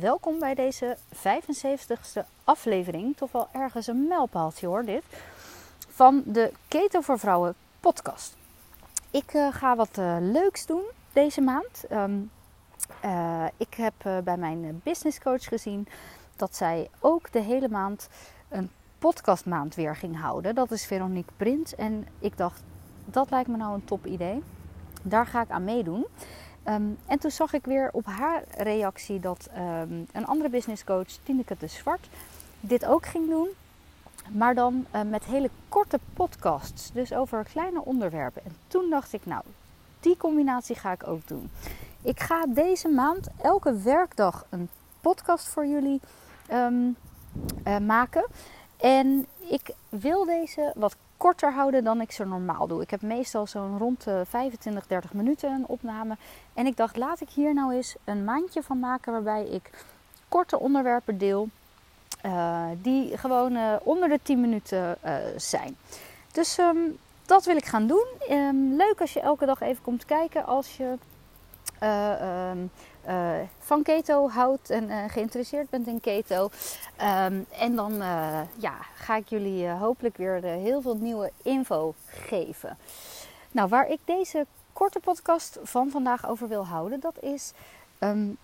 welkom bij deze 75ste aflevering. Toch wel ergens een mijlpaaltje hoor, dit. Van de Keto voor Vrouwen podcast. Ik uh, ga wat uh, leuks doen deze maand. Um, uh, ik heb bij mijn business coach gezien dat zij ook de hele maand een podcastmaand weer ging houden. Dat is Veronique Prins. En ik dacht, dat lijkt me nou een top idee. Daar ga ik aan meedoen. Um, en toen zag ik weer op haar reactie dat um, een andere businesscoach, Tineke de Zwart, dit ook ging doen. Maar dan uh, met hele korte podcasts, dus over kleine onderwerpen. En toen dacht ik, nou, die combinatie ga ik ook doen. Ik ga deze maand elke werkdag een podcast voor jullie um, uh, maken. En ik wil deze wat korter houden dan ik ze normaal doe. Ik heb meestal zo'n rond de 25, 30 minuten een opname. En ik dacht, laat ik hier nou eens een maandje van maken waarbij ik korte onderwerpen deel. Uh, die gewoon uh, onder de 10 minuten uh, zijn. Dus um, dat wil ik gaan doen. Um, leuk als je elke dag even komt kijken als je um, uh, van keto houdt en uh, geïnteresseerd bent in keto. Um, en dan uh, ja, ga ik jullie hopelijk weer heel veel nieuwe info geven. Nou, waar ik deze korte podcast van vandaag over wil houden, dat is um,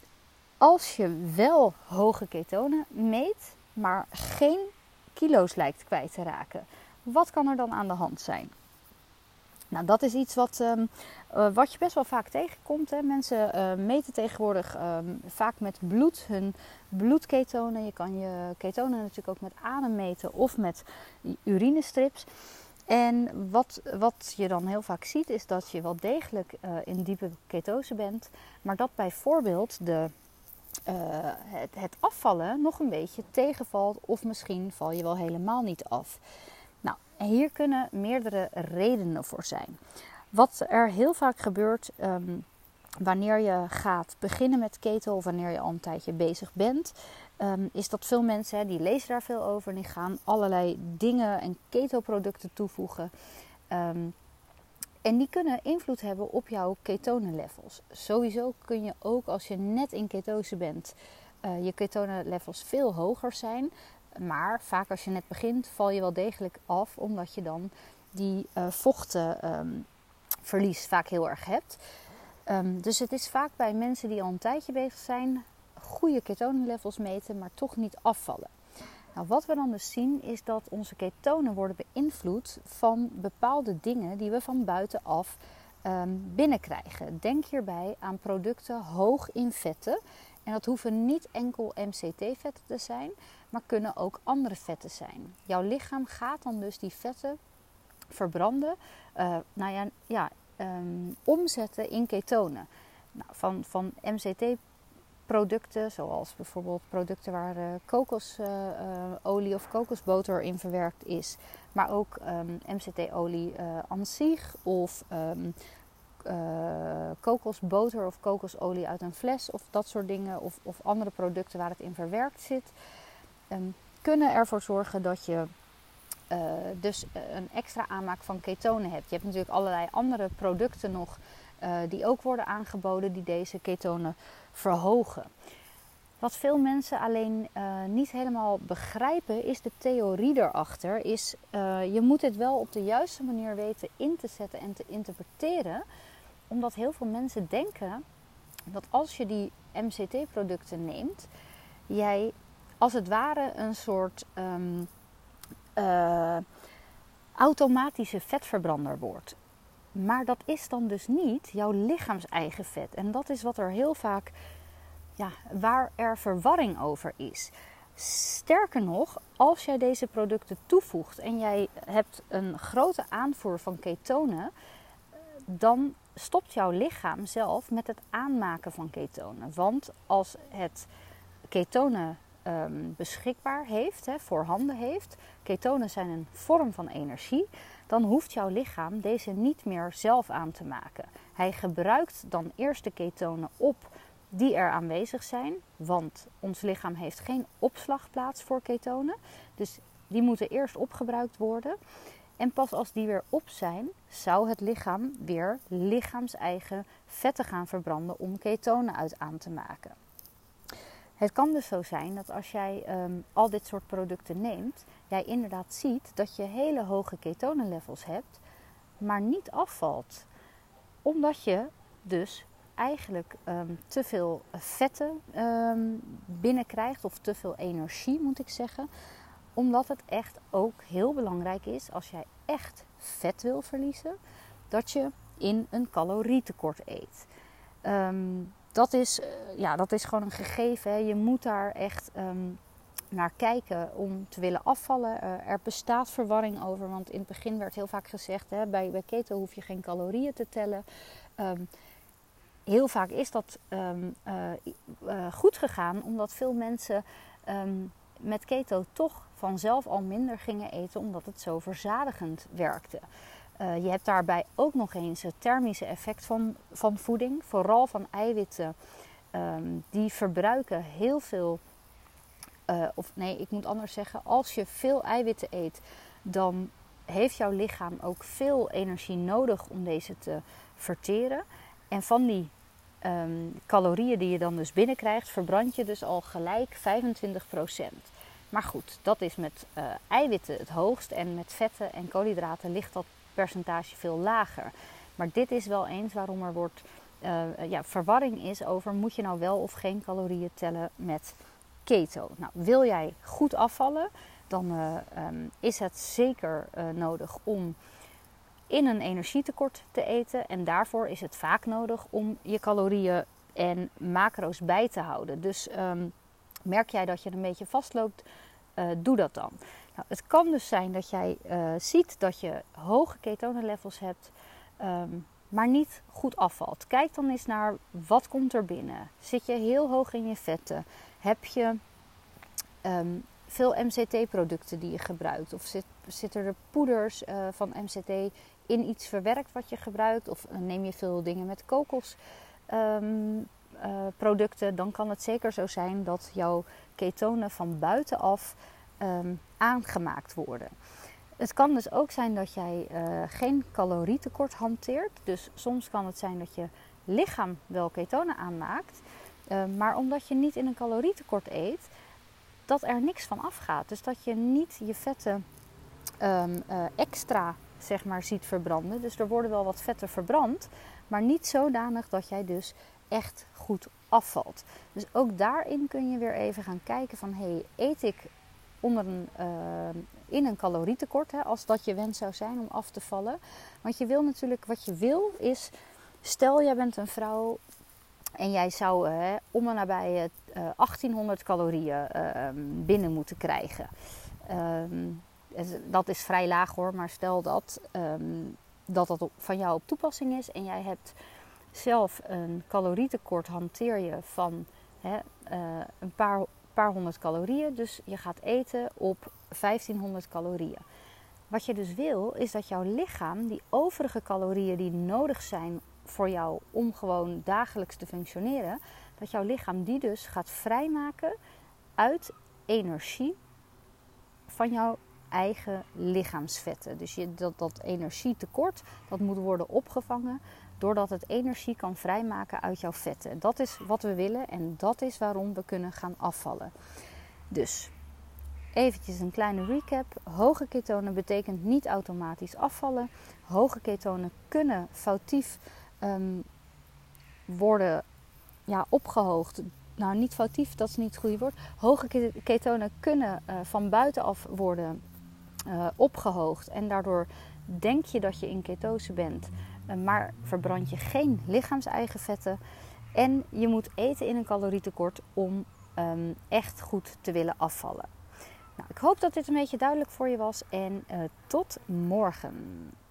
als je wel hoge ketonen meet, maar geen kilo's lijkt kwijt te raken. Wat kan er dan aan de hand zijn? Nou, dat is iets wat, um, uh, wat je best wel vaak tegenkomt. Hè. Mensen uh, meten tegenwoordig um, vaak met bloed hun bloedketonen. Je kan je ketonen natuurlijk ook met adem meten of met urinestrips. En wat, wat je dan heel vaak ziet is dat je wel degelijk uh, in diepe ketose bent. Maar dat bijvoorbeeld de, het afvallen nog een beetje tegenvalt. Of misschien val je wel helemaal niet af. En hier kunnen meerdere redenen voor zijn. Wat er heel vaak gebeurt um, wanneer je gaat beginnen met keto of wanneer je al een tijdje bezig bent, um, is dat veel mensen die lezen daar veel over en die gaan allerlei dingen en keto-producten toevoegen. Um, en die kunnen invloed hebben op jouw ketonenlevels. Sowieso kun je ook als je net in ketose bent, uh, je ketonenlevels veel hoger zijn. Maar vaak als je net begint, val je wel degelijk af, omdat je dan die uh, vochtenverlies um, vaak heel erg hebt. Um, dus het is vaak bij mensen die al een tijdje bezig zijn, goede ketonenlevels meten, maar toch niet afvallen. Nou, wat we dan dus zien is dat onze ketonen worden beïnvloed van bepaalde dingen die we van buitenaf um, binnenkrijgen. Denk hierbij aan producten hoog in vetten. En dat hoeven niet enkel MCT-vetten te zijn, maar kunnen ook andere vetten zijn. Jouw lichaam gaat dan dus die vetten verbranden, uh, nou ja, ja um, omzetten in ketonen. Nou, van, van MCT-producten, zoals bijvoorbeeld producten waar uh, kokosolie uh, of kokosboter in verwerkt is, maar ook MCT-olie aan zich of um, uh, kokosboter of kokosolie uit een fles of dat soort dingen, of, of andere producten waar het in verwerkt zit, um, kunnen ervoor zorgen dat je uh, dus een extra aanmaak van ketonen hebt. Je hebt natuurlijk allerlei andere producten nog die ook worden aangeboden die deze ketonen verhogen. Wat veel mensen alleen niet helemaal begrijpen, is de theorie erachter. Is, je moet het wel op de juiste manier weten in te zetten en te interpreteren omdat heel veel mensen denken dat als je die MCT-producten neemt, jij als het ware een soort um, uh, automatische vetverbrander wordt. Maar dat is dan dus niet jouw lichaams-eigen vet. En dat is wat er heel vaak, ja, waar er verwarring over is. Sterker nog, als jij deze producten toevoegt en jij hebt een grote aanvoer van ketonen, dan stopt jouw lichaam zelf met het aanmaken van ketonen. Want als het ketonen um, beschikbaar heeft, hè, voorhanden heeft, ketonen zijn een vorm van energie, dan hoeft jouw lichaam deze niet meer zelf aan te maken. Hij gebruikt dan eerst de ketonen op die er aanwezig zijn, want ons lichaam heeft geen opslagplaats voor ketonen. Dus die moeten eerst opgebruikt worden. En pas als die weer op zijn, zou het lichaam weer lichaams-eigen vetten gaan verbranden om ketonen uit aan te maken. Het kan dus zo zijn dat als jij ehm, al dit soort producten neemt, jij inderdaad ziet dat je hele hoge ketonenlevels hebt, maar niet afvalt. Omdat je dus eigenlijk ehm, te veel vetten um, binnenkrijgt, of te veel energie moet ik zeggen. Omdat het echt ook heel belangrijk is als jij echt vet wil verliezen, dat je in een calorietekort eet. Um, dat, is, uh, ja, dat is gewoon een gegeven. Hè. Je moet daar echt naar kijken om te willen afvallen. Uh, er bestaat verwarring over, want in het begin werd heel vaak gezegd: hè, bij, bij keto hoef je geen calorieën te tellen. Um, heel vaak is dat uh, goed gegaan, omdat veel mensen met keto toch vanzelf al minder gingen eten, omdat het zo verzadigend werkte. Uh, je hebt daarbij ook nog eens het thermische effect van, van voeding, vooral van eiwitten. Um, die verbruiken heel veel, of nee, ik moet anders zeggen, als je veel eiwitten eet, dan heeft jouw lichaam ook veel energie nodig om deze te verteren. En van die um, calorieën die je dan dus binnenkrijgt, verbrand je dus al gelijk 25%. Maar goed, dat is met uh, eiwitten het hoogst en met vetten en koolhydraten ligt dat percentage veel lager. Maar dit is wel eens waarom er wordt, uh, ja, verwarring is over moet je nou wel of geen calorieën tellen met keto. Nou, wil jij goed afvallen, dan uh, um, is het zeker nodig om in een energietekort te eten. En daarvoor is het vaak nodig om je calorieën en macro's bij te houden. Dus um, merk jij dat je een beetje vastloopt, uh, doe dat dan. Nou, het kan dus zijn dat jij uh, ziet dat je hoge ketonenlevels hebt, um, maar niet goed afvalt. Kijk dan eens naar wat komt er binnen. Zit je heel hoog in je vetten? Heb je um, veel MCT-producten die je gebruikt? Of zit, zitten er poeders uh, van MCT in iets verwerkt wat je gebruikt, of neem je veel dingen met kokosproducten, um, uh, dan kan het zeker zo zijn dat jouw ketonen van buitenaf um, aangemaakt worden. Het kan dus ook zijn dat jij uh, geen calorietekort hanteert. Dus soms kan het zijn dat je lichaam wel ketonen aanmaakt, uh, maar omdat je niet in een calorietekort eet, dat er niks van afgaat. Dus dat je niet je vetten uh, extra zeg maar, ziet verbranden. Dus er worden wel wat vetten verbrand, maar niet zodanig dat jij dus echt goed afvalt. Dus ook daarin kun je weer even gaan kijken van hey, eet ik onder een, uh, in een calorietekort, hè, als dat je wens zou zijn om af te vallen. Want je wil natuurlijk, wat je wil is, stel jij bent een vrouw en jij zou uh, om en nabij uh, 1800 calorieën uh, binnen moeten krijgen. Um, dat is vrij laag hoor, maar stel dat um, dat, dat van jou op toepassing is en jij hebt zelf een calorietekort, hanteer je van hè, uh, een paar, paar honderd calorieën. Dus je gaat eten op 1500 calorieën. Wat je dus wil, is dat jouw lichaam die overige calorieën die nodig zijn voor jou om gewoon dagelijks te functioneren, dat jouw lichaam die dus gaat vrijmaken uit energie van jouw eigen lichaamsvetten. Dus je, dat, dat energietekort dat moet worden opgevangen doordat het energie kan vrijmaken uit jouw vetten. Dat is wat we willen en dat is waarom we kunnen gaan afvallen. Dus eventjes een kleine recap. Hoge ketonen betekent niet automatisch afvallen. Hoge ketonen kunnen foutief um, worden ja, opgehoogd nou niet foutief, dat is niet het goede woord. Hoge ketonen kunnen uh, van buitenaf worden uh, opgehoogd. En daardoor denk je dat je in ketose bent, maar verbrand je geen lichaams-eigen vetten. En je moet eten in een calorietekort om um, echt goed te willen afvallen. Nou, ik hoop dat dit een beetje duidelijk voor je was en uh, tot morgen.